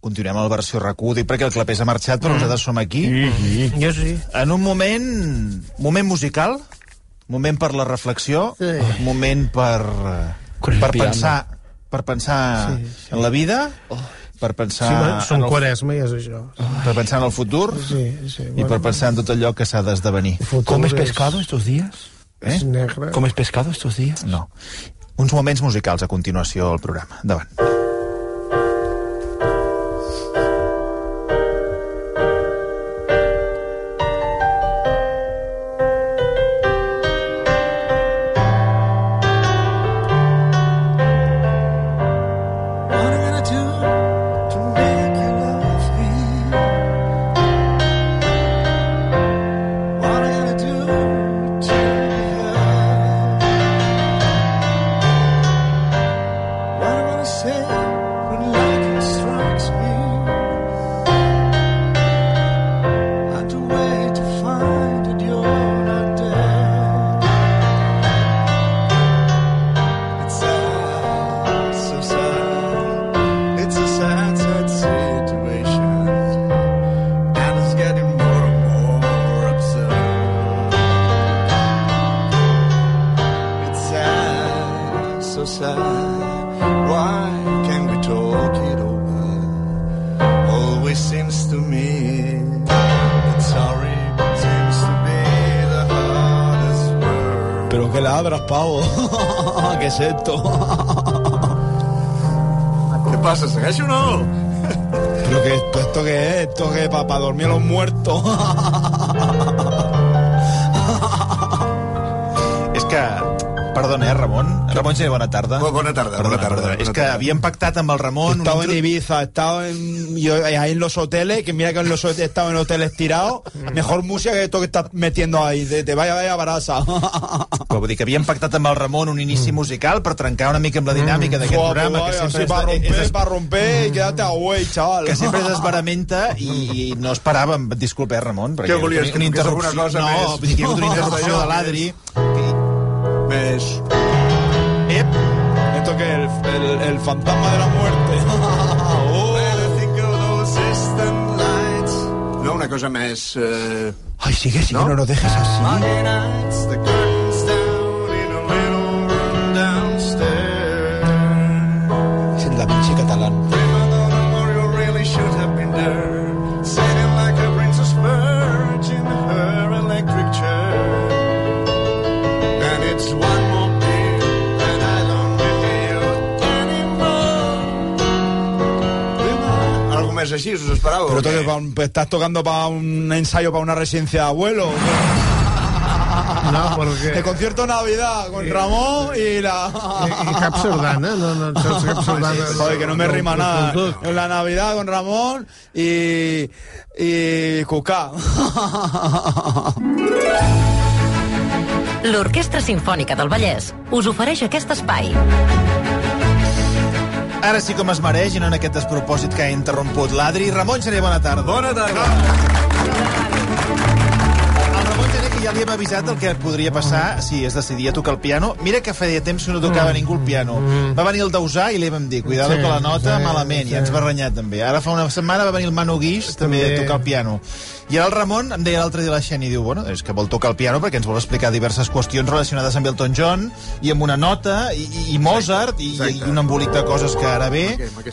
Continuem a la versió RAC1, dic perquè el Clapés ha marxat, però nosaltres som aquí. Jo sí. En un moment... Moment musical, moment per la reflexió, Sí. moment per... el Per pensar, per pensar Sí, sí. en la vida, per pensar, Sí, som el, quaresma i és això. per pensar en el futur Sí, sí. i per pensar en tot allò que s'ha d'esdevenir. ¿Comes pescado estos días? Eh? És negre. ¿Comes pescado estos días? No. Uns moments musicals a continuació al programa. Endavant. What pavo. ¿Qué es esto? ¿Qué pasa? ¿Segueix o no? Pero que esto, esto qué es? Esto que para dormir a los muertos. Sí, bona tarda. Bo- bona tarda, Perdona, bona tarda, perdona. bona És que tarda. havíem pactat amb el Ramon... un estado en Ibiza, he estado en, yo, ahí en los hoteles, que mira que en los he estado en hoteles tirados. Mejor música que esto que estás metiendo ahí. Te, te vaya, vaya brasa. Però vull dir que havíem pactat amb el Ramon un inici musical per trencar una mica amb la dinàmica d'aquest programa, que vaya, sempre, sí, para és, romper, és, para romper y quédate a güey, chaval. que sempre es desbaramenta i no esperàvem, disculpa, eh, Ramon, perquè Què volies, que una toqués alguna cosa no, més? vull dir que hi ha hagut una interrupció de l'Adri. que- Més... Ep, Esto que el, el, el fantasma de la muerte. Oh. No, una cosa més... Eh... Ay, sigue, sigue, ¿No? no, lo dejes así. Més així, us esperàveu? Pero o tú què? que pa un- estás tocando para un ensayo para una residencia de abuelo. No, perquè... El concierto de Navidad con Ramón y la. I, I cap sardana, no, no, saps cap sardana. Joder, que no me rima nada. Tot, tot. En la Navidad con Ramón y. y Cucá. L'Orquestra Simfònica del Vallès us ofereix aquest espai. Ara sí com es mereix i no en aquest despropòsit que ha interromput l'Adri. Ramon Gené, bona tarda. Bona tarda. El Ramon Gené, que ja li hem avisat el que podria passar si es decidia tocar el piano. Mira que feia temps que no tocava ningú el piano. Va venir el Dausà i li vam dir, cuidado Sí, que la nota sí, malament, sí. i ens va renyar també. Ara fa una setmana va venir el Manu Guix també, També. a tocar el piano. I ara el Ramon em deia l'altre dia la Xeni, diu, bueno, és que vol tocar el piano perquè ens vol explicar diverses qüestions relacionades amb Elton John i amb una nota i, i, i Mozart i, Exacte. i un embolic de coses que ara ve.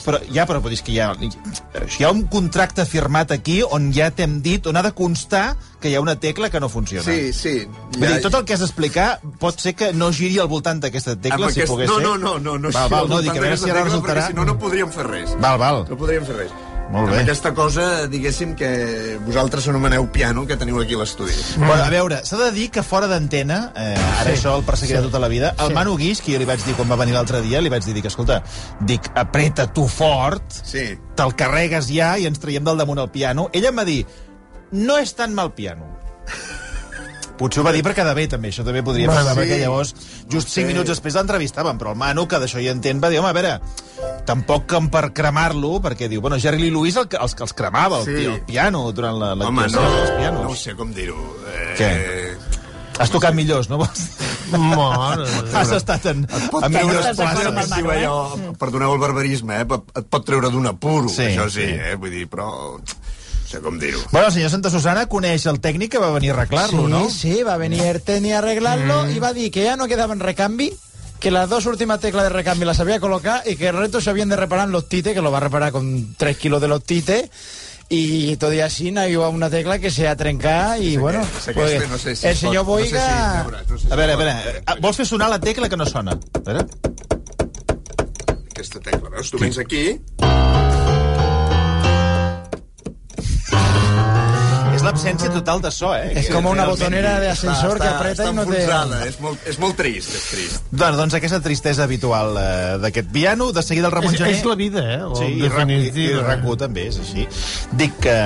Però ja, però és que hi ha, hi ha un contracte firmat aquí on ja t'hem dit, on ha de constar que hi ha una tecla que no funciona. Sí, sí. Vull dir, tot el que has d'explicar pot ser que no giri al voltant d'aquesta tecla, si aquest- pogués no, ser. no, no, no, no, Val, sí, val, al no, dic, a veure si ara resultarà... Si no, no podríem fer res. Val, val. No podríem fer res. Molt bé. Amb aquesta cosa, diguéssim, que vosaltres anomeneu piano, que teniu aquí l'estudi. Bueno, a veure, s'ha de dir que fora d'antena, eh, ara Sí, això el perseguirà sí. tota la vida, el Sí. Manu Guix, que jo li vaig dir quan va venir l'altre dia, li vaig dir, dic, escolta, dic, apreta tu fort, Sí. te'l carregues ja i ens traiem del damunt el piano. Ella em va dir, no és tan mal piano. Potser ho va dir per quedar bé, també. Això també podria passar, sí. perquè llavors, just 5 minuts després l'entrevistàvem, però el Manu, que d'això hi entén, va dir, home, a veure, tampoc com per cremar-lo, perquè diu, bueno, Jerry Lee Lewis el, que- els que els cremava, el, Sí. el piano, durant la, Home, l'actuació no, dels pianos. no ho sé com dir-ho. Eh, Què? Has tocat millors, no? vols. Has estat en, en el places. Manu, eh? allò, perdoneu el barbarisme, eh, et pot treure d'un apuro, Sí, això sí, sí. eh, vull dir, però... Sé com dir-ho. Bueno, el senyor Santa Susana coneix el tècnic que va venir a arreglar-lo, sí, no? sí, va venir Erteni a arreglarlo y va a decir que ya no quedaba en recambi, que las dos últimas teclas de recambio las había colocado y que el resto se habían de reparar en los tites, que lo va a reparar con 3 kilos de los tites. Y todavía así no hay una tecla que se ha trencado y bueno, que pues, este no sé si el señor pot- no sé si- Boiga... veuràs, no sé si A veure, a veure, eh, vols fer sonar la tecla que no sona? A veure. Aquesta tecla, veus? Tu vens aquí, l'absència total de so, eh? Es como una botonera de ascensor està, que aprieta està y no te... enfonsada, és molt, és molt trist, és trist. Doncs, doncs aquesta tristesa habitual eh, d'aquest piano, de seguida el Ramon És, Gené... és la vida, eh? O Sí, i, RAC, i, i definitiva. RAC1 també és així. Dic que,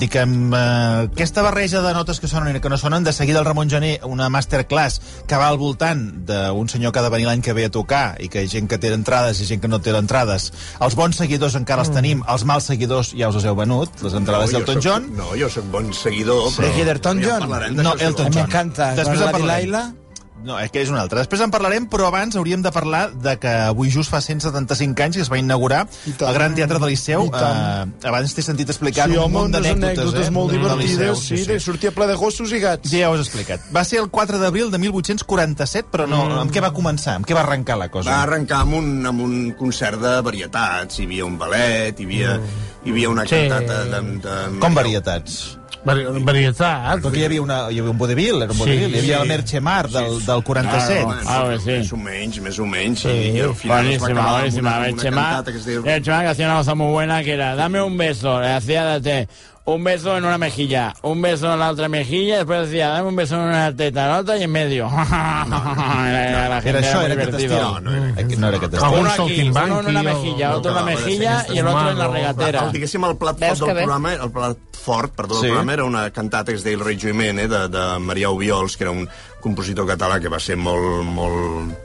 dic que amb eh, aquesta barreja de notes que sonen i que no sonen, de seguida el Ramon Gené, una masterclass que va al voltant d'un senyor que ha de venir l'any que ve a tocar i que hi ha gent que té entrades i gent que no té entrades. Els bons seguidors encara els tenim, els mals seguidors ja us els heu venut, les entrades jo d'Elton John. No, jo sóc bon seguidor, però... Sí, d'Elton ja John? No, Elton John. encanta. Després en la parlarem. No, és que és una altra. Després en parlarem, però abans hauríem de parlar de que avui just fa 175 anys que es va inaugurar el Gran Teatre de Liceu. Eh, abans t'he sentit explicar Sí, un munt d'anècdotes, anècdotes eh? molt divertides, Liceu, sí, de sortir ple de gossos i gats. Ja us he explicat. Va ser el 4 d'abril de 1847, però no, amb què va començar? Amb què va arrencar la cosa? Va arrencar amb un, amb un concert de varietats. Hi havia un ballet, hi havia, hi havia una Sí. cantata de... de Com varietats? Vari varietat. Perquè hi havia, una, hi havia un vodevil, era un Sí, vodevil. hi havia sí. el Merche Mar del, del 47. Bueno, Ah, bé, sí. Més o menys, més o menys. Sí. I, al final amb una Chema, cantata que es diu... el Chema que hacía una cosa muy buena que era dame un beso, le hacía date un beso en una mejilla, un beso en la otra mejilla, y después decía dame un beso en una teta, en la otra y en medio. era, la gente Era això, muy era aquest divertido. estil. No, no era Aquí no era aquest estil. Algun Uno aquí, uno en una o- mejilla, otro en la no mejilla el otro en la regatera. El, diguéssim, el plat fort que del programa, el plat fort, perdó, Sí. del programa era una cantata que es deia El Rei Joimene, de, de Marià Ubiols, que era un compositor català que va ser molt, molt,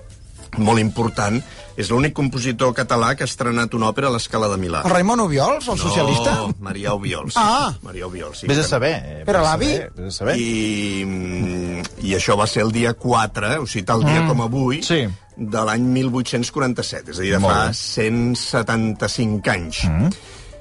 molt important. És l'únic compositor català que ha estrenat una òpera a l'Escala de Milà. El Raimon Ubiols, el socialista? No, Marià Ubiols. Ah. Marià Ubiols, sí. Vés a saber. eh, Però l'avi? Vés a saber. I, I això va ser el dia 4, o sigui, tal dia mm. com avui, Sí. de l'any 1847, és a dir, de Molt fa bé. 175 anys. Mm.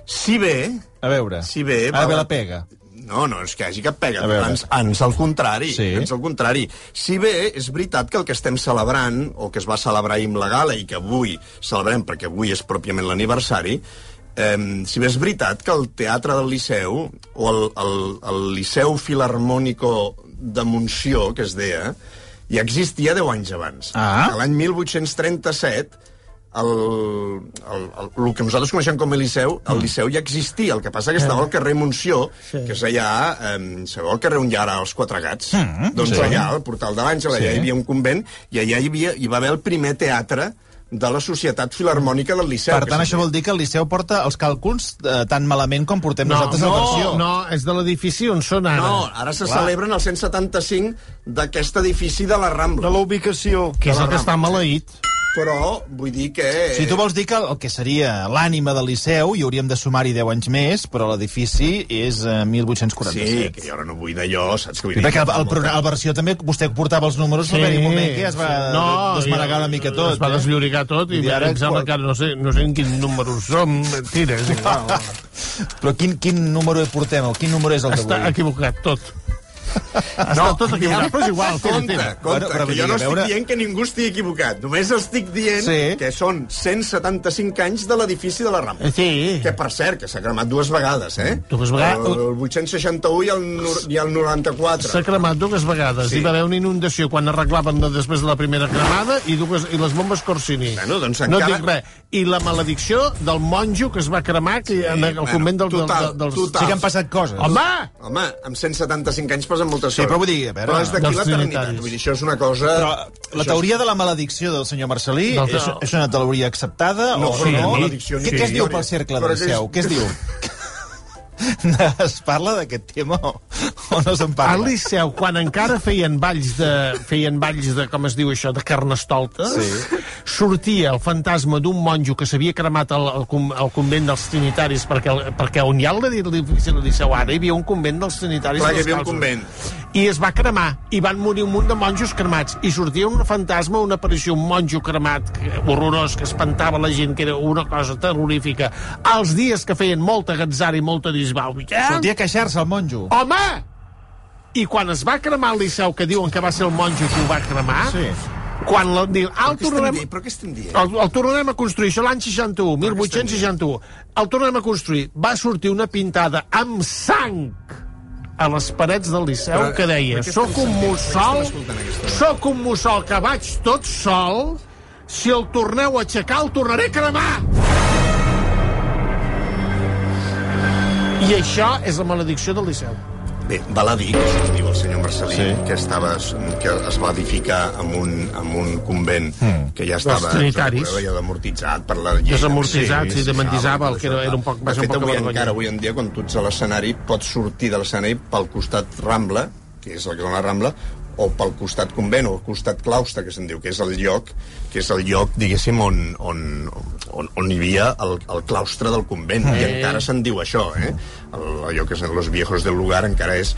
Si bé... A veure, Si bé, ara va- ve la pega. No, no és que hi hagi cap pega. Ans, ans al contrari. Sí. Ans al contrari. Si bé és veritat que el que estem celebrant, o que es va celebrar ahir amb la gala, i que avui celebrem, perquè avui és pròpiament l'aniversari, eh, si bé és veritat que el Teatre del Liceu, o el, el, el Liceu Filarmònico de Montsió, que es deia, ja existia 10 anys abans. Ah. L'any 1837, el, el, el, el que nosaltres coneixem com a Liceu, el Liceu ja existia, el que passa que estava al carrer Montsió, que és allà, eh, sabeu el carrer on hi ha ara els Quatre Gats? Mm, doncs sí. allà, al Portal de l'Àngel, allà Sí. hi havia un convent, i allà hi, havia, hi va haver el primer teatre de la Societat Filarmònica del Liceu. Per tant, això vol dir que el Liceu porta els càlculs eh, tan malament com portem No, nosaltres a la versió. no, és de l'edifici on són ara. No, ara se celebren el 175 d'aquest edifici de la Rambla. De la ubicació. que és el que està maleït. Però vull dir que... Si tu vols dir que el que seria l'ànima del Liceu, hi hauríem de sumar-hi 10 anys més, però l'edifici és eh, 1847. Sí, que jo ara no vull d'allò, saps? Que vull I dir perquè el, que el, programa, el versió també, vostè portava els números, sí, un moment que es va no, desmanegar una mica tot. Es va eh? desllorigar tot i, Vull dir, ara em sembla que no sé, no sé en quin número som. Mentira, és igual. Però quin, quin número portem? O quin número és el Està d'avui? equivocat tot. Està tot equivocat, però és igual. Compte, compte, Bueno, però que jo no a estic veure- dient que ningú estigui equivocat. Només estic dient Sí. que són 175 anys de l'edifici de la Rambla. Sí. Que, per cert, que s'ha cremat dues vegades, eh? Dues vegades? El, el 861 i el, i el 94. S'ha cremat dues vegades. Sí. Hi va haver una inundació quan arreglaven de, després de la primera cremada i, dues, i les bombes Corsini. Bueno, doncs No encara- dic res. I la maledicció del monjo que es va cremar que, en el bueno, convent del, total, del, dels... total. Sí que han passat coses. Home! Home, amb 175 anys passen moltes Sí, coses. però vull dir, a veure, Però és d'aquí l'eternitat. Vull dir, això és una cosa... Però la teoria de la maledicció del senyor Marcelí és, és una teoria acceptada No, o però no? no, maledicció ni Què, què es diu pel cercle del Liceu? Què es diu? es parla d'aquest tema o, o no se'n parla? Al Liceu, quan encara feien balls de, feien balls de, com es diu això, de carnestoltes, Sí. sortia el fantasma d'un monjo que s'havia cremat al, al, al convent dels trinitaris, perquè, perquè on hi ha l'edifici del Liceu ara, hi havia un convent dels trinitaris Clar, hi havia un convent. I es va cremar, i van morir un munt de monjos cremats, i sortia un fantasma, una aparició, un monjo cremat, horrorós, que espantava la gent, que era una cosa terrorífica. Els dies que feien molta gatzara i molta disbau, eh? Sortia a queixar-se el monjo. Home! I quan es va cremar el Liceu, que diuen que va ser el monjo que ho va cremar, Sí. quan la, diu, ah, el tornarem, dient? Però què estem dient? el, el tornarem a construir, això l'any 61, 1861, el tornarem a construir, va sortir una pintada amb sang a les parets del Liceu Però- que deia, soc un mussol, soc un mussol que vaig tot sol, si el torneu a aixecar, el tornaré a cremar! I això és la maledicció del Liceu. Bé, val a dir que això diu el senyor Marcelí, Sí. que, estava, que es va edificar en un, en un convent que ja estava trinitaris. ja amortitzat per la llei. Desamortitzat, sí, de Mendizábal, tot que era- era un poc- De fet, poc avui, encara avui en dia, quan tu ets a l'escenari, pots sortir de l'escenari pel costat Rambla, que és el que la Rambla, o pel costat convent, o el costat claustre, que se'n diu, que és el lloc, que és el lloc, diguéssim, on, on, on, on hi havia el, el claustre del convent, i encara se'n diu això, eh? El, allò que són los viejos del lugar encara és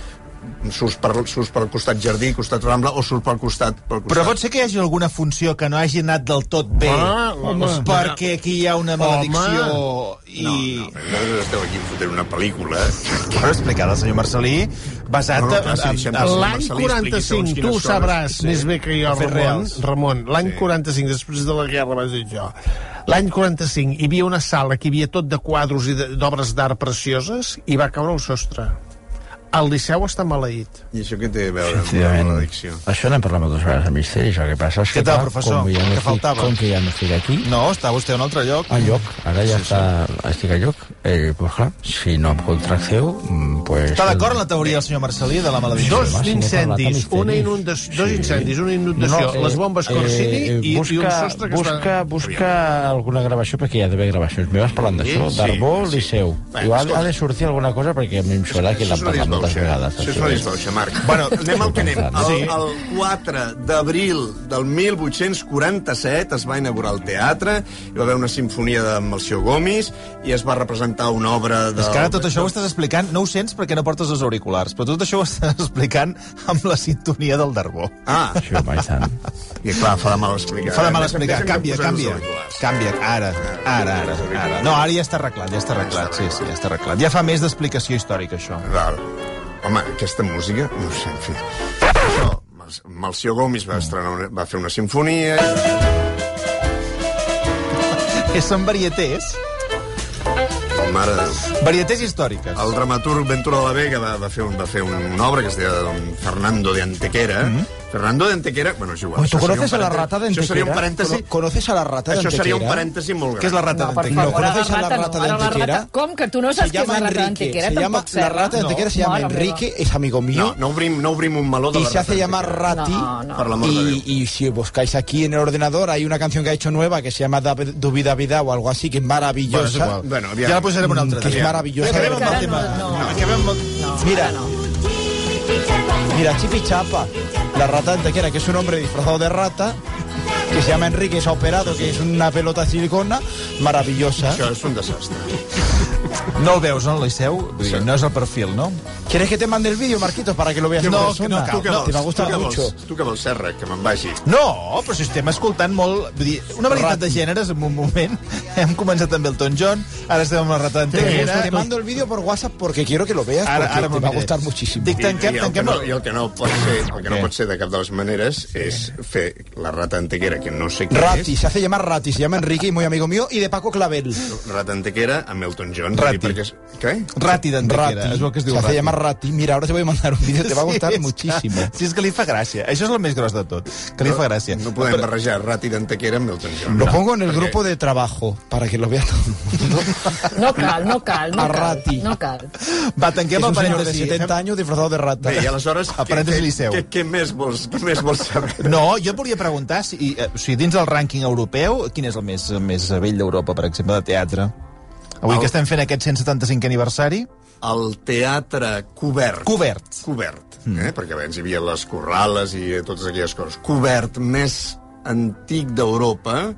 surts per, surts pel costat jardí, costat Rambla, o surts pel costat... Pel costat... Però pot ser que hi hagi alguna funció que no hagi anat del tot bé, Ah, home. perquè aquí hi ha una maledicció i... No, no, esteu aquí fotent una pel·lícula. Però explicada el senyor Marcelí, basat No, no, clar, en- si en- en- L'any Marcelí expliqui segons 45, quines tu coses. sabràs Sí. més bé que jo, Ramon. reals. Ramon, l'any Sí. 45, després de la guerra, vas dir jo. L'any 45 hi havia una sala que hi havia tot de quadros i de- d'obres d'art precioses i va caure el sostre. El Liceu està maleït. I això què té a veure amb la maledicció? Això n'hem parlat moltes vegades a Misteris, el que passa és que, Què tal, professor? com, ja no Què estic, faltava? com que ja no estic aquí, No, està vostè a un altre lloc. al lloc, ara ja està, estic al lloc, eh, pues clar, si no em contracteu, mm, pues... Està d'acord amb la teoria del senyor Marcelí de la maledicció? Dos incendis, una inundació, dos Sí. incendis, una inundació, les bombes Corsini i, busca, i un sostre que busca, es va... busca alguna gravació, perquè hi ha d'haver gravacions meves parlant d'això, Sí, d'Arbó, sí. Liceu. Bé, Igual escolta. ha de sortir alguna cosa perquè a mi em sona que l'han parlat moltes vegades. Això és una disbauxa, Marc. Bueno, anem al que anem. El, Sí. el 4 d'abril del 1847 es va inaugurar el teatre, hi va haver una sinfonia de Melcior Gomis i es va representar una obra de... És que ara tot això ho estàs explicant, no ho sents perquè no portes els auriculars, però tot això ho estàs explicant amb la sintonia del Darbó. Ah, Sí, home, i tant. i clar, fa de mal explicar. Fa de mal eh? explicar. Que Canvia, canvia. Canvia, ara, ara, ara, ara. No, ara ja està arreglat, ja està arreglat. Sí, sí, ja està arreglat. Ja fa més d'explicació històrica, això. Val. Home, aquesta música, no sé, en fi. Això, Mal- Melcior Gomis va, estrenar una, va fer una sinfonia... Eh, Són varietés, Mare varietés històriques. El dramaturg Ventura de la Vega va, va fer, un, va fer un, una obra que es deia Fernando de Antequera. Fernando de Antequera... Bueno, és igual. Oye, ¿Tú això seria conoces a la rata de Això seria un Antequera? parèntesi... ¿Cono- ¿Conoces a la rata de Això seria un Antequera? parèntesi molt gran. Què és la rata No, d'Antequera? ¿No conoces a la no, rata de ara la Antequera? rata... Com que tu no Se saps què és llama la rata Enrique. d'Antequera? Se llama, la rata de Antequera se llama. Enrique, es amigo mío. No, no obrim, no obrim un meló de y la se rata hace llamar d'Antequera. Rati. No, no. Per l'amor de Déu. Y, y si buscáis aquí en el ordenador, hay una canción que ha hecho nueva que se llama Dubida Vida o algo así, que es és maravillosa. Bueno, ja la posarem un altre que es dia. maravillosa. Acabem amb el tema. no, no. Acabem amb. No, Mira. no. Mira, Chipi Chapa, la rata de Antequera, que es un hombre disfrazado de rata, se llama Enrique, se ha operado, que es una pelota de silicona, maravillosa. Això és un desastre. No el veus, no, el Liceu? Vull dir, No és el perfil, no? ¿Quieres que te mande el vídeo, Marquitos, para que lo veas en No, persona? no Tu què no, vols? te va gustar tu mucho. Vols? Tu què vols, Serra? Que me'n vagi. No, però si estem escoltant molt... Vull dir, una varietat de gèneres en un moment. Hem començat amb Elton John, ara estem amb la rata Te, d'Antequera. te mando el vídeo por WhatsApp porque quiero que lo veas, Ara, porque ara te va gustar muchísimo. Dic, tanquem, I, i, el que tanquem... no, I el que no pot ser, el que no pot ser de cap de les maneres és fer la rata antequera, que no sé què Rati, és, se hace llamar Rati, se llama Enrique y muy amigo mío, y de Paco Clavel. rata antequera amb Elton John. Rati. Perquè és... Què? Rati d'Antequera, Rati, és el que es diu se hace Rati. llamar Rati. Mira, ahora te voy a mandar un vídeo, te va a gustar és que- muchísimo. Sí, és que li fa gràcia. Això és el més gros de tot, que li fa gràcia. No podem barrejar Rati d'Antequera amb Elton John. Lo pongo en el grupo de trabajo para que lo vea todo el mundo. No cal, no cal, no A cal. Rati. No cal. Va, Es tanquem el un señor de parèntesi. 70 años disfrazado de rata. Bé, i aleshores... A parèntesi Liceu. Què, més vols, què més vols saber? No, jo et volia preguntar si, eh, o sigui, dins del rànquing europeu, quin és el més, més vell d'Europa, per exemple, de teatre? Avui El- que estem fent aquest 175 aniversari, El teatre cobert. cobert. Cobert, mm. eh? perquè abans hi havia les corrales i totes aquelles coses. Cobert més antic d'Europa,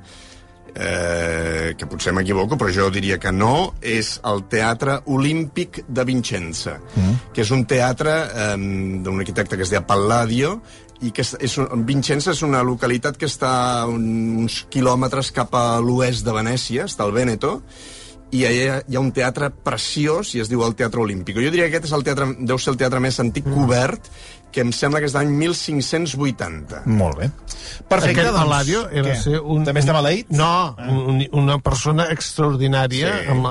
eh, que potser m'equivoco, però jo diria que no, és el Teatre Olímpic de Vincenza, mm. que és un teatre eh, d'un arquitecte que es deia Palladio, i que és, és, Vincenza és una localitat que està uns quilòmetres cap a l'oest de Venècia, està al Vèneto, i allà hi ha un teatre preciós i es diu el Teatre Olímpic. Jo diria que aquest és el teatre, deu ser el teatre més antic cobert, que em sembla que és d'any 1580. Molt bé. Perfecte, Aquest doncs... Palladio era què? ser un... També està maleït? No, un, una persona extraordinària Sí. sí. amb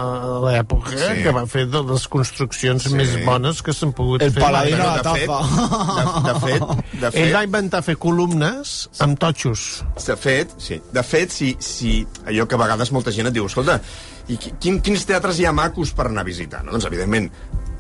l'època Sí. sí. que va fer de les construccions Sí. sí. més bones que s'han pogut El fer. Mai. a la de fet, de, de fet, de Ell va fet, inventar fer columnes amb totxos. de fet, sí. De fet, si, si allò que a vegades molta gent et diu, escolta, i qui- quin, quins teatres hi ha macos per anar a visitar? No? Doncs, evidentment,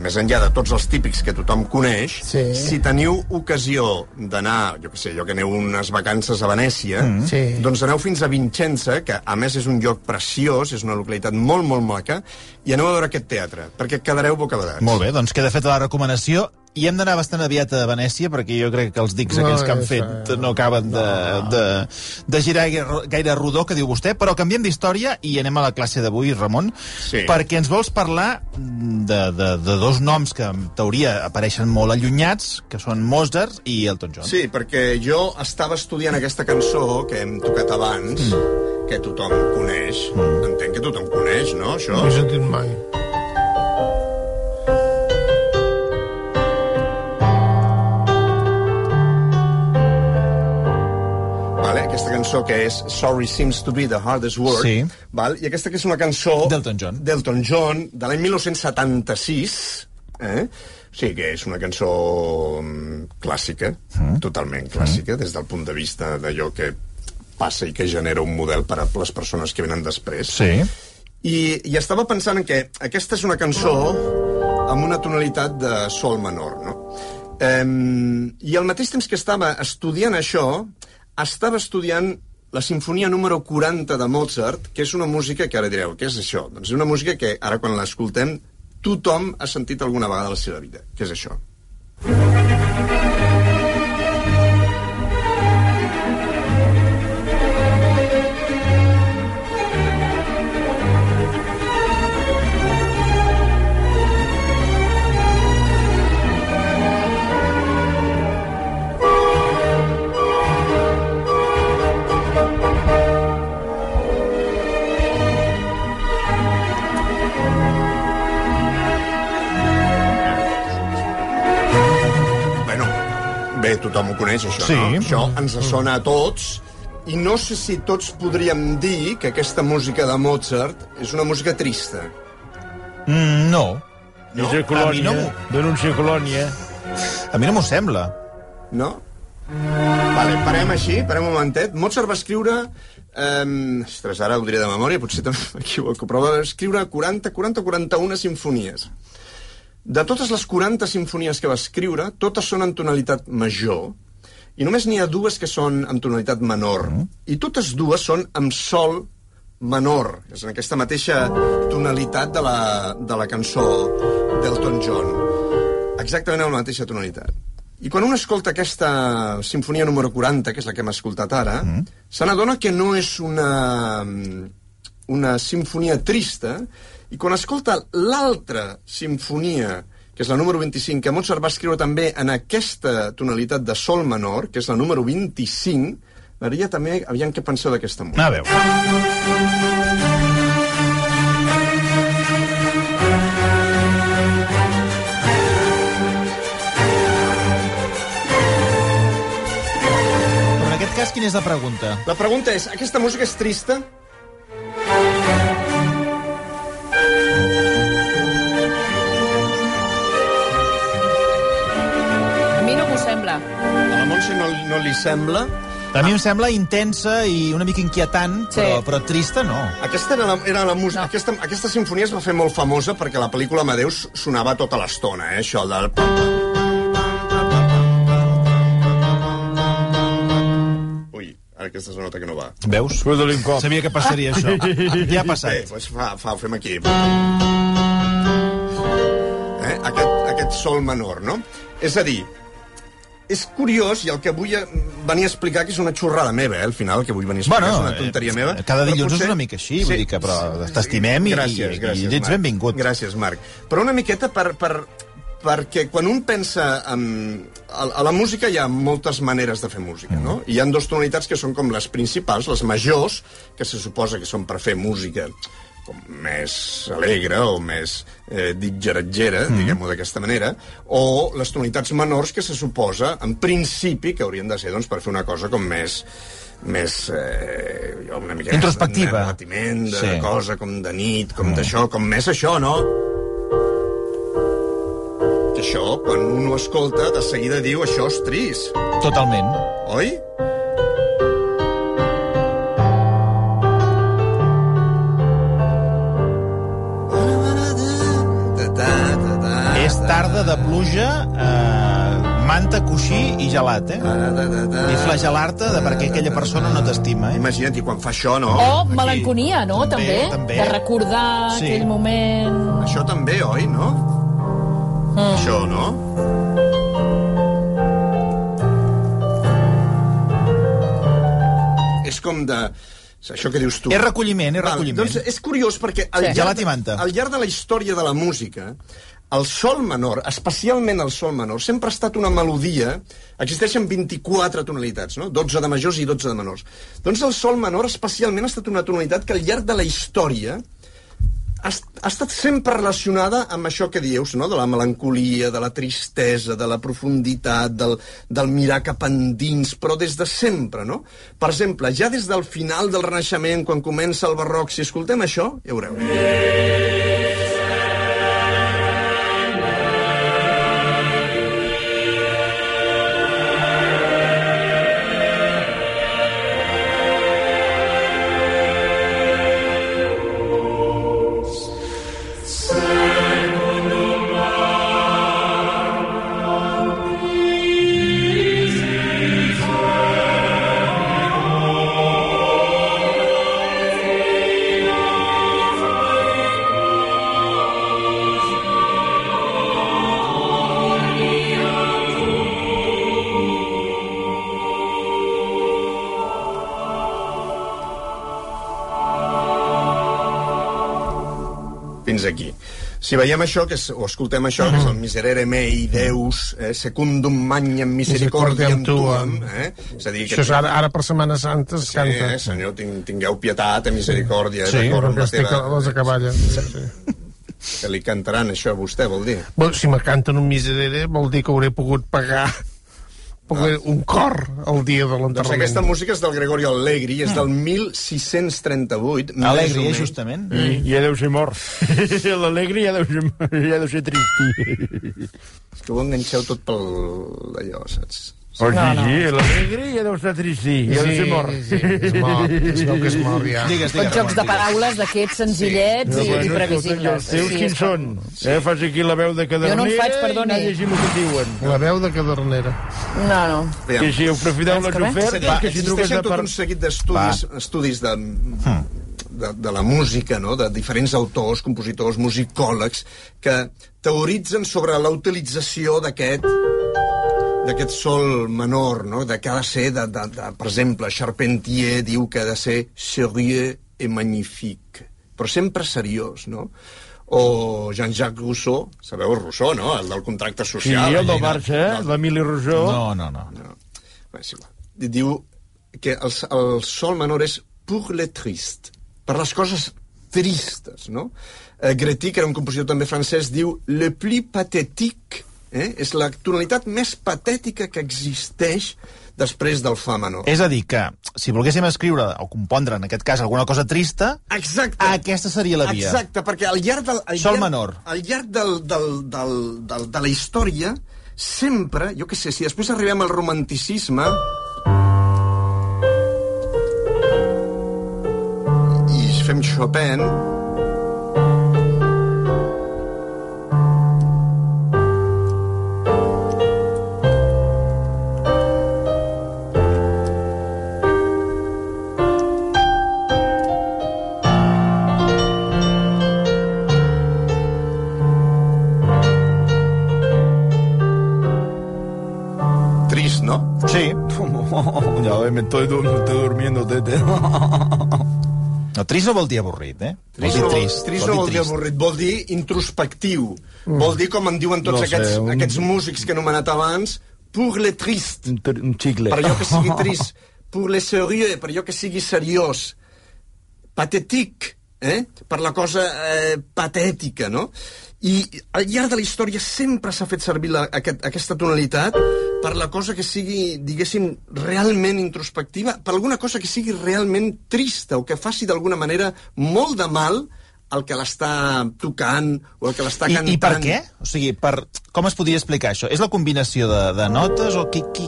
més enllà de tots els típics que tothom coneix, Sí. si teniu ocasió d'anar, jo què sé, jo que aneu unes vacances a Venècia, mm. Sí. doncs aneu fins a Vincenza, que a més és un lloc preciós, és una localitat molt, molt maca, i aneu a veure aquest teatre, perquè quedareu bocabadats. Molt bé, doncs queda feta la recomanació i hem d'anar bastant aviat a Venècia perquè jo crec que els dics No, aquells que han és, fet eh, no acaben de, de, de girar gaire, gaire rodó, que diu vostè, però canviem d'història i anem a la classe d'avui, Ramon, Sí. perquè ens vols parlar de, de, de dos noms que en teoria apareixen molt allunyats, que són Mozart i Elton John. Sí, perquè jo estava estudiant aquesta cançó que hem tocat abans, mm. que tothom coneix. Mm. Entenc que tothom coneix, no, això? No he sentit mai. Cançó que és Sorry Seems to be the Hardest Word. Sí. Val? I aquesta que és una cançó... D'Elton John. D'Elton John, de l'any 1976. Eh? Sí, que és una cançó mm, clàssica, mm. totalment clàssica, mm. des del punt de vista d'allò que passa i que genera un model per a les persones que venen després. Sí. I, I estava pensant en que aquesta és una cançó amb una tonalitat de sol menor, no? Um, I al mateix temps que estava estudiant això, estava estudiant la sinfonia número 40 de Mozart, que és una música que ara direu, què és això? Doncs és una música que ara quan l'escoltem tothom ha sentit alguna vegada a la seva vida. Què és això? Tothom ho coneix, això, Sí. no? Això ens sona a tots, i no sé si tots podríem dir que aquesta música de Mozart és una música trista. Mm, no. No? A mi Colònia. no Denúncia Colònia. A mi no m'ho sembla. No? Vale, parem així, parem un momentet. Mozart va escriure... Eh, ostres, ara ho diré de memòria, potser també m'equivoco, però va escriure 40, 40 o 41 sinfonies. De totes les 40 sinfonies que va escriure, totes són en tonalitat major, i només n'hi ha dues que són en tonalitat menor. I totes dues són amb sol menor, és en aquesta mateixa tonalitat de la, de la cançó d'Elton John. Exactament en la mateixa tonalitat. I quan un escolta aquesta sinfonia número 40, que és la que hem escoltat ara, mm. se n'adona que no és una, una sinfonia trista, i quan escolta l'altra sinfonia, que és la número 25, que Mozart va escriure també en aquesta tonalitat de sol menor, que és la número 25, m'agradaria també, aviam què penseu d'aquesta música. A veure. Però en aquest cas, quina és la pregunta? La pregunta és, aquesta música és trista? Montse no, no li sembla? A mi em sembla intensa i una mica inquietant, Sí. però, però trista no. Aquesta era la, era la música... No. Aquesta, aquesta sinfonia es va fer molt famosa perquè la pel·lícula Amadeus sonava tota l'estona, eh? Això del... Ui, aquesta és la nota que no va. Veus? Sabia que passaria això. Ja ha Bé, passat. doncs fa, fa, ho fem aquí. Eh? Aquest, aquest sol menor, no? És a dir, és curiós, i el que vull eh, venir a explicar, que és una xorrada meva, eh, al final, que vull venir a explicar Bueno, és una tonteria eh, meva. cada però dilluns potser- és una mica així, vull dir que, però t'estimem i- gràcies, i- gràcies, i ets Marc. benvingut. Gràcies, Marc. Però una miqueta per, per, perquè quan un pensa en... A, a la música hi ha moltes maneres de fer música, no? Hi han dues tonalitats que són com les principals, les majors, que se suposa que són per fer música com més alegre o més eh, ditgeratgera, mm. diguem-ho d'aquesta manera, o les tonalitats menors que se suposa, en principi, que haurien de ser doncs, per fer una cosa com més més eh, una mica Introspectiva. de de Sí. sí. cosa com de nit, com mm. d'això, com més això, no? Que això, quan un ho escolta, de seguida diu això és trist, Totalment. oi? Tarda de pluja, eh, manta, coixí i gelat, eh? I flagelar-te de perquè aquella persona no t'estima, eh? Imagina't, i quan fa això, no? O melanconia, no? També, També. també. De recordar Sí. aquell moment... Això també, oi, no? Mm. Això, no? És com de... Això que dius tu. És recolliment, és Val, recolliment. Doncs és curiós perquè al, Sí. llarg, manta. al llarg de la història de la música, el sol menor, especialment el sol menor, sempre ha estat una melodia... Existeixen 24 tonalitats, no? 12 de majors i 12 de menors. Doncs el sol menor especialment ha estat una tonalitat que al llarg de la història ha, est- ha estat sempre relacionada amb això que dius, no? de la melancolia, de la tristesa, de la profunditat, del, del mirar cap endins, però des de sempre, no? Per exemple, ja des del final del Renaixement, quan comença el barroc, si escoltem això, ja veureu. Fins Si veiem això, que és, o escoltem això, que és el miserere mei deus, eh, secundum magnam misericordiam tuam, eh? És a dir, que... Això és ara, ara per Setmana Santa es Sí, canta. eh, senyor, ting, tingueu pietat, eh, misericòrdia, Sí, d'acord amb perquè estic a teva... les acaballes. Sí, sí. Que li cantaran això a vostè, vol dir? Bueno, si me canten un miserere vol dir que hauré pogut pagar poder, un cor el dia de Doncs l'enterrament. aquesta música és del Gregorio Allegri, és del 1638. més o Alegri, eh, justament. I ja deu ser mort. L'alegre ja, deu ser, ja deu ser trist. És que ho enganxeu tot pel... allò, saps? Oh, sí, sí, l'alegre ja deu estar trist, sí. Ja deu ser mort. Sí, sí, és mort. Es veu que és mort, ja. Digues, digues, jocs de paraules d'aquests senzillets i, i previsibles. i els teus Sí, quins són? Eh, fas aquí la veu de cadernera Jo no faig, perdoni. i anar llegint el que diuen. La veu de cadernera. No, no. Que si aprofiteu bé? xofer, Va, que si truques existeixen tot part... un seguit d'estudis estudis de, de, de la música, no? de diferents autors, compositors, musicòlegs, que teoritzen sobre la utilització d'aquest d'aquest sol menor, no? de que ha de ser, de, de, de, per exemple, Charpentier diu que ha de ser sérieux et magnifique, però sempre seriós, no? O Jean-Jacques Rousseau, sabeu Rousseau, no? El del contracte Sí, social. el la del Barça, eh? l'Emili Rousseau. No, no, no. no. Bé, sí, va. Diu que el, el sol menor és pour le triste, per les coses tristes, no? Eh, que era un compositor també francès, diu le plus pathétique, eh? és la tonalitat més patètica que existeix després del fa menor. És a dir, que si volguéssim escriure o compondre, en aquest cas, alguna cosa trista, Exacte. aquesta seria la via. Exacte, perquè al llarg del... Al Sol llarg, menor. Al llarg del, del, del, del, de la història, sempre, jo què sé, si després arribem al romanticisme... I fem Chopin... ya ves, me estoy, me estoy durmiendo, tete. No, trist no vol dir avorrit, eh? Trist, vol no, dir trist. trist no vol dir avorrit, vol dir introspectiu. Mm. Vol dir, com en diuen tots No sé, aquests, un- aquests músics que he anomenat abans, pour le trist. Un, un chicle. per allò que sigui trist, pour le sérieux, per allò que sigui seriós, patètic, eh? per la cosa eh, patètica, no? I al llarg de la història sempre s'ha fet servir la, aquest, aquesta tonalitat per la cosa que sigui, diguéssim, realment introspectiva, per alguna cosa que sigui realment trista o que faci d'alguna manera molt de mal al que l'està tocant o el que l'està I, cantant. I per què? O sigui, per... com es podria explicar això? És la combinació de, de notes o qui... qui...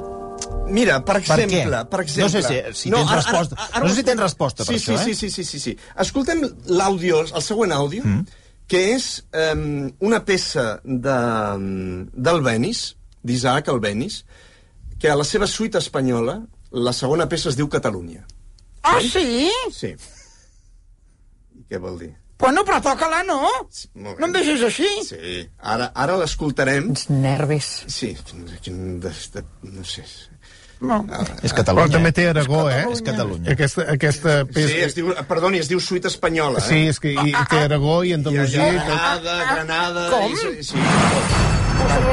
Mira, per Per exemple, per exemple... No sé si- si tens resposta. No sé si tens resposta per sí, això, sí, eh? Sí, sí, sí, sí, sí. Escoltem l'àudio, el següent àudio, mm. que és um, una peça de, del Benis, d'Isaac Albéniz, que a la seva suite espanyola, la segona peça es diu Catalunya. Ah, sí? Sí. I què vol dir? Bueno, però toca-la, no? Bé. No em deixis així. Sí, ara, ara l'escoltarem. Uns nervis. Sí, quin de, de, no sé. No. És Però Catalunya. també té Aragó, eh? És Catalunya. Aquesta, aquesta Sí, peça... es diu, perdoni, es diu suite espanyola, Sí, eh? és que i, i té Aragó i Andalusia... i. Granada, Granada... Com? I, sí, Pues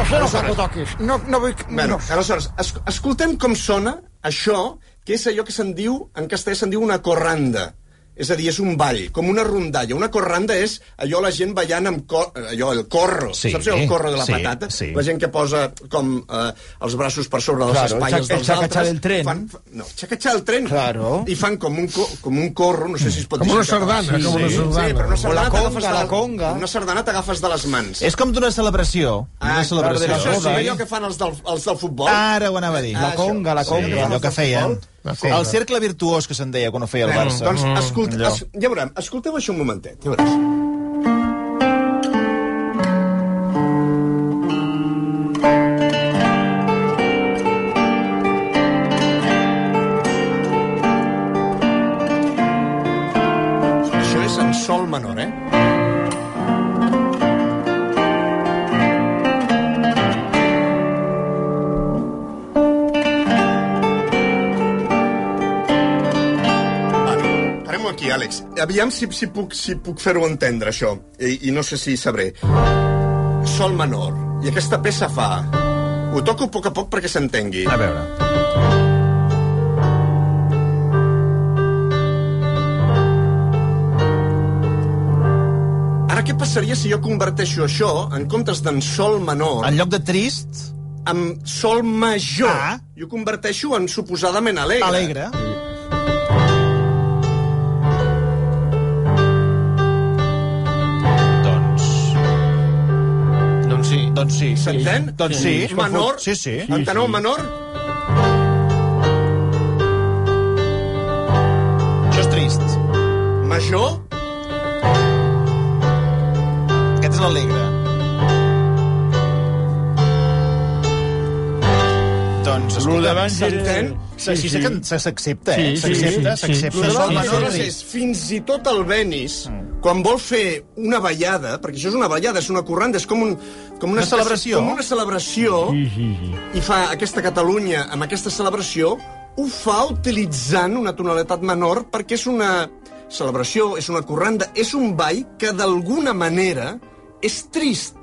sé, no que toquis. No, no vull... Bueno, no. aleshores, es, escoltem com sona això, que és allò que se'n diu, en castellà se'n diu una corranda. És a dir, és un ball, com una rondalla. Una corranda és allò la gent ballant amb cor, allò, el corro. Sí, Saps el corro de la sí, patata? sí. La gent que posa com eh, els braços per sobre de les Claro, el espatlles el dels xacatxar altres. del tren. Fan, fa- no, xacatxar el tren. Claro. I fan com un, co, com un corro, no sé si es pot Com dir una sardana, com una Sí, sardana. però una O sardana la t'agafes conga, de la conga. Una sardana t'agafes de les mans. És com d'una celebració. Ah, Una celebració. la Això sí, eh? allò que fan els del, els del futbol. Ara ho anava a dir. Ah, La conga, la Sí, conga. allò que feien. La conga. El cercle virtuós que se'n deia quan ho feia el Barça. Doncs escolta, Allò. es, ja veurem, escolteu això un momentet, ja veuràs. Àlex. Aviam si, si puc, si puc fer-ho entendre, això. I, I no sé si sabré. Sol menor. I aquesta peça fa... Ho toco a poc a poc perquè s'entengui. A veure. Ara, què passaria si jo converteixo això, en comptes d'en sol menor, En lloc de trist, amb sol major? Ah. Jo converteixo en suposadament alegre. alegre. Doncs sí. Doncs sí. S'entén? Doncs sí. Menor? Sí, sí. Enteneu menor? Això és trist. Major? Aquest és l'alegre. Doncs, escolta, s'entén? Així sí, que s'accepta, eh? Sí, sí, S'accepta, sí, sí. s'accepta. Menor és trist. fins i tot el Benis, quan vol fer una ballada, perquè això és una ballada, és una corranda, és com, un, com una, Una celebració. Com una celebració, i fa aquesta Catalunya amb aquesta celebració, ho fa utilitzant una tonalitat menor perquè és una celebració, és una corranda, és un ball que d'alguna manera és trist.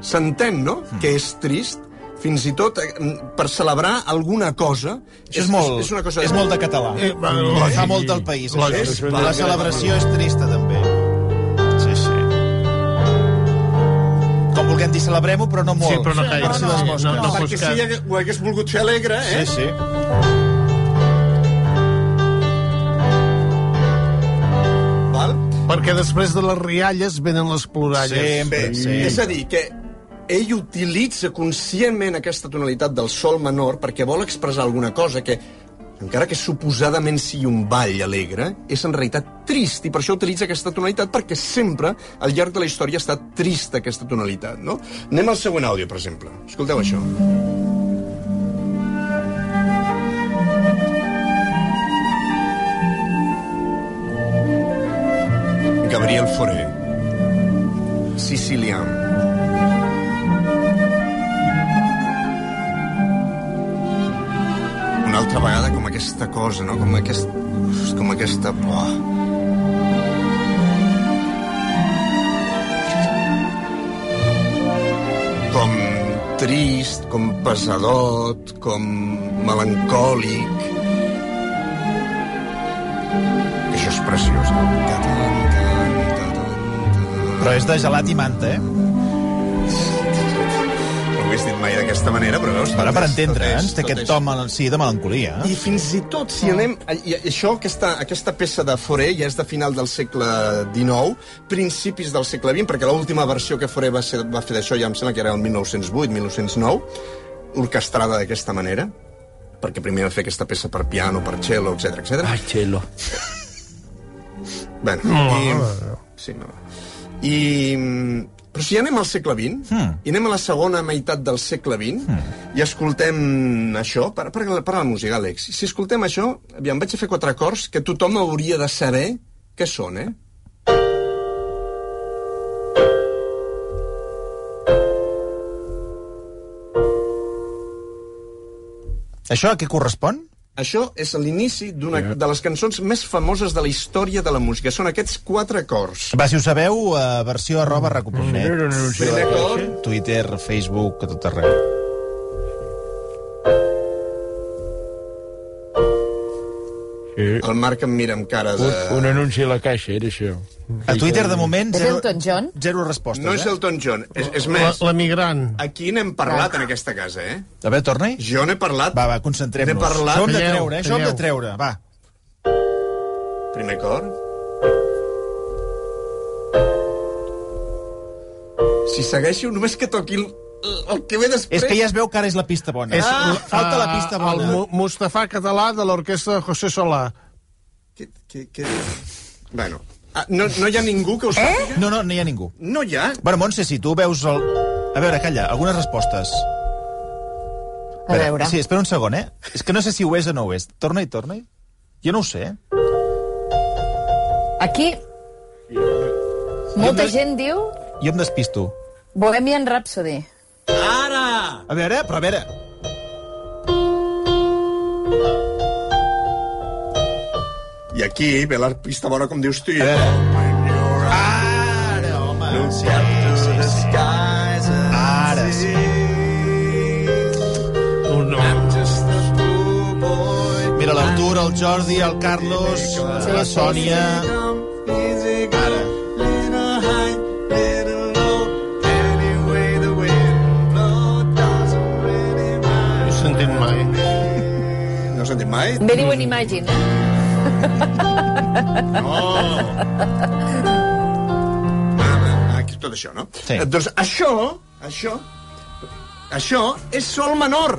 S'entén, no?, que és trist fins i tot eh, per celebrar alguna cosa. Això és molt, és, una cosa és molt de català. Eh, va, Fa molt del país. Això. La celebració és trista, vulguem dir, celebrem-ho, però no molt. Sí, però no caiguis. Per si les mosques. No, no, perquè fos si hagués- ho hagués volgut fer alegre, eh? Sí, sí. Val? Perquè després de les rialles venen les ploralles. Sempre, Bé, sí. És a dir, que ell utilitza conscientment aquesta tonalitat del sol menor perquè vol expressar alguna cosa que, encara que suposadament sigui un ball alegre, és en realitat trist, i per això utilitza aquesta tonalitat, perquè sempre, al llarg de la història, ha estat trista aquesta tonalitat, no? Anem al següent àudio, per exemple. Escolteu això. Gabriel Fauré. Sicilian. Altra vegada com aquesta cosa, no? Com, aquest, com aquesta... Oh. Com trist, com pesadot, com melancòlic. Això és preciós. Però és de gelat i manta, eh? No ho hagués dit mai d'aquesta manera, però veus... Per és- entendre'ns, té aquest tot és- to mel- sí, de melancolia. I fins i tot, si anem... I això, aquesta, aquesta peça de Foré ja és de final del segle XIX, principis del segle XX, perquè l'última versió que Foré va, ser, va fer d'això ja em sembla que era el 1908-1909, orquestrada d'aquesta manera, perquè primer va fer aquesta peça per piano, per cello, etc etc. Ai, cello. Bueno, No, i... no, no. Sí, no. I... mm, Però si anem al segle XX, Hmm. i anem a la segona meitat del segle XX, i escoltem això, per, per, per la música, Àlex, si escoltem això, aviam, vaig a fer quatre acords que tothom hauria de saber què són, eh? Això a què correspon? Això és l'inici d'una de les cançons més famoses de la història de la música. Són aquests quatre acords. Va, si ho sabeu, uh, versió arroba recu.net. Primer acord, Twitter, Facebook, a tot arreu. Sí. el Marc em mira amb cara de... Un, un anunci a la caixa, era això. A Twitter, de moment, És zero, Elton John? zero respostes, No és eh? Elton John, és, és més, la migrant. aquí n'hem parlat en aquesta casa, eh? A veure, torna-hi. Jo n'he parlat... Va, va, concentrem-nos. N'he parlat... Això hem de treure, eh? Això hem de treure, va. Primer cor. Si segueixo, només que toqui el, el que ve després... És que ja es veu que ara és la pista bona. És, ah, falta la ah, pista El bona. Mu- Mustafà català de l'orquestra de José Solà. Que, que, que... Bueno, ah, no, no hi ha ningú que ho sàpiga? No, no, no hi ha ningú. No hi ha? Bueno, Montse, si tu veus el... A veure, calla, algunes respostes. A veure. Sí, espera un segon, eh? És que no sé si ho és o no ho és. Torna-hi, torna-hi. Jo no ho sé, eh? Aquí, molta Jo em- gent diu Jo em despisto. Bohemian Rhapsody. A veure, però a veure... I aquí ve la pista bona, com dius tu. A veure... Ara, home, sí, sí, sí. Ara sí. No. Mira, l'Artur, el Jordi, el Carlos, la Sònia... he sentit mai? Bé diuen Imagine. Ah, Aquí, tot això, no? Sí. Eh, doncs això, això, això és sol menor,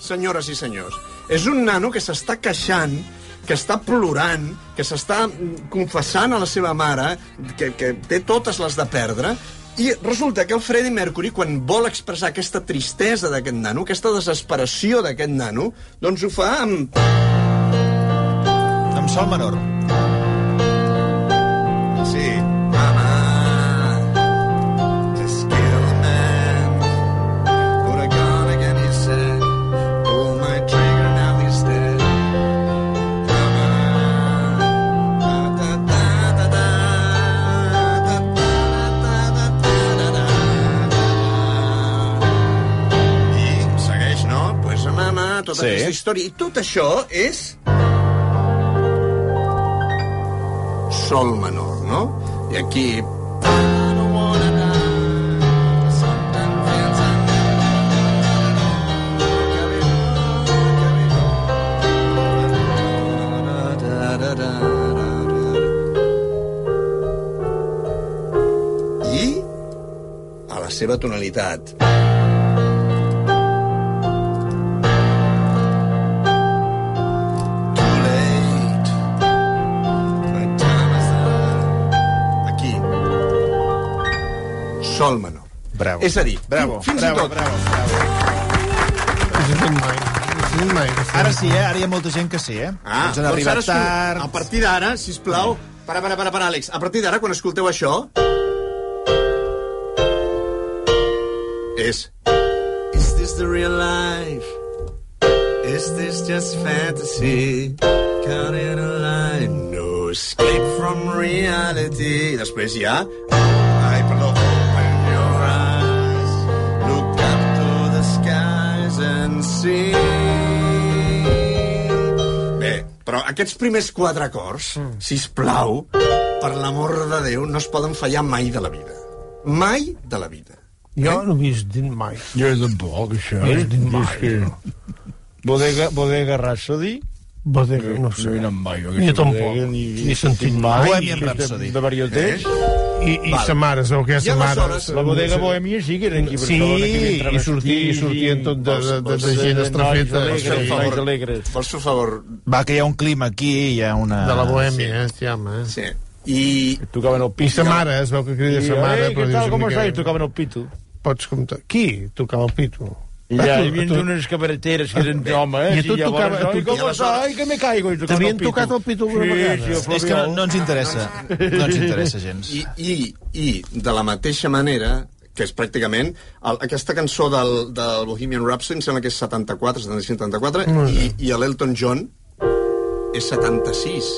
senyores i senyors. És un nano que s'està queixant, que està plorant, que s'està mm, confessant a la seva mare, que, que té totes les de perdre, i resulta que el Freddie Mercury, quan vol expressar aquesta tristesa d'aquest nano, aquesta desesperació d'aquest nano, doncs ho fa amb... Amb sol menor. Història. I tot això és sol menor, no? I aquí... Seva tonalitat. Sol menor. Bravo. És a dir, Bravo, fins bravo, i tot... bravo, bravo. Mai. Ara sí, eh? Ara hi ha molta gent que sí, eh? Ah, Ens han arribat ara escol- tard. A partir d'ara, sisplau... Para, para, para, para, Àlex. A partir d'ara, quan escolteu això... És... Is this the real life? Is this just fantasy? Caught in a line, no escape from reality. Després hi ha... see. Bé, però aquests primers quatre acords, mm. sisplau, per l'amor de Déu, no es poden fallar mai de la vida. Mai de la vida. Jo no he vist dit mai. Jo tampoc, això. No he vist dit mai. Que... Bodega, bodega Rhapsody? Bodega, no sé. No he anat mai. Jo tampoc. Ni, Ni sentit mai. Bohemian De, Rhapsody. de varieters. I, i sa mare, sabeu què és I sa mare? La bodega Bohèmia sí que eren aquí. Sí, i sortia, i sortien tot de, de, de, de gent estrafeta. Nois alegres, Sí. Vols fer un favor? Va, que hi ha un clima aquí, hi ha una... De la bohèmia, eh, home. Eh? Sí. I Tocaven el I pito. sa mare, es veu que crida I, sa mare, eh, però tal, com estàs? Tocaven el pito. Pots comptar. Qui tocava el pito? I ja hi havia tu- unes cabareteres que eren home, eh? I a tu llavors, tocava- com i? Ai, que me caigo. I tocava T'havien el pito. tocat el pito alguna sí, vegada? Sí, És que no, no ens interessa. No ens interessa gens. I, i, i de la mateixa manera que és pràcticament el, aquesta cançó del, del Bohemian Rhapsody em sembla que és 74, 75, 74 i, i l'Elton John és 76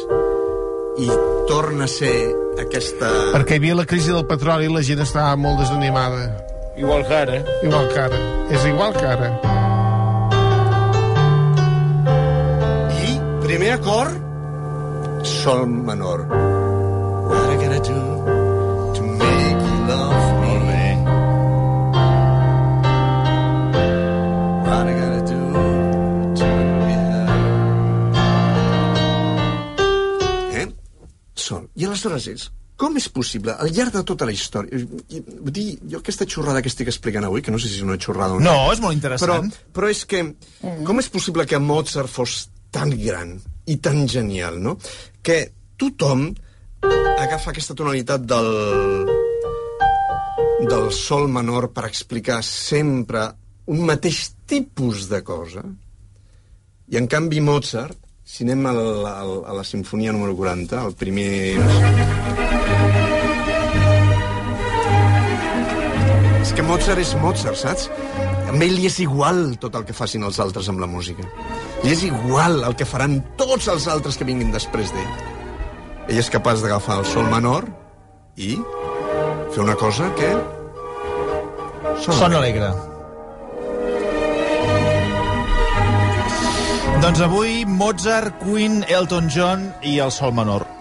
i torna a ser aquesta... Perquè hi havia la crisi del petroli i la gent estava molt desanimada. Igual que ara. Igual que ara. És igual que ara. I primer acord sol menor What I gotta do to make you love me Molt bé What I gotta do to yeah. Eh? Sol. I aleshores és com és possible, al llarg de tota la història... Vull dir, jo aquesta xorrada que estic explicant avui, que no sé si és una xorrada o no... No, és molt Però, interessant. però és que, com és possible que Mozart fos tan gran i tan genial, no? Que tothom agafa aquesta tonalitat del, del sol menor per explicar sempre un mateix tipus de cosa, i en canvi Mozart, si anem a la, a la sinfonia número 40, el primer... Mozart és Mozart, saps? A ell li és igual tot el que facin els altres amb la música. Li és igual el que faran tots els altres que vinguin després d'ell. Ell és capaç d'agafar el sol menor i fer una cosa que... Sona alegre. Doncs avui Mozart, Queen, Elton John i el Sol Menor.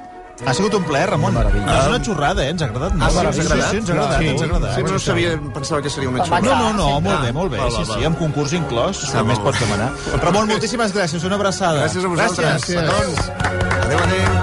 Ha sigut un plaer, Ramon. Meravella. És una xorrada, eh? Ens ha agradat molt. Ah, sí, agradat? Sí, ens ha agradat, Sí, ens ha agradat. Sí, no sabia, pensava que seria una No, xorrada. no, no, molt bé, molt bé. Sí, sí, amb concurs inclòs, Ah, només molt pots demanar. Ramon, moltíssimes gràcies, una abraçada. Gràcies a vosaltres. Gràcies. Adéu, adéu.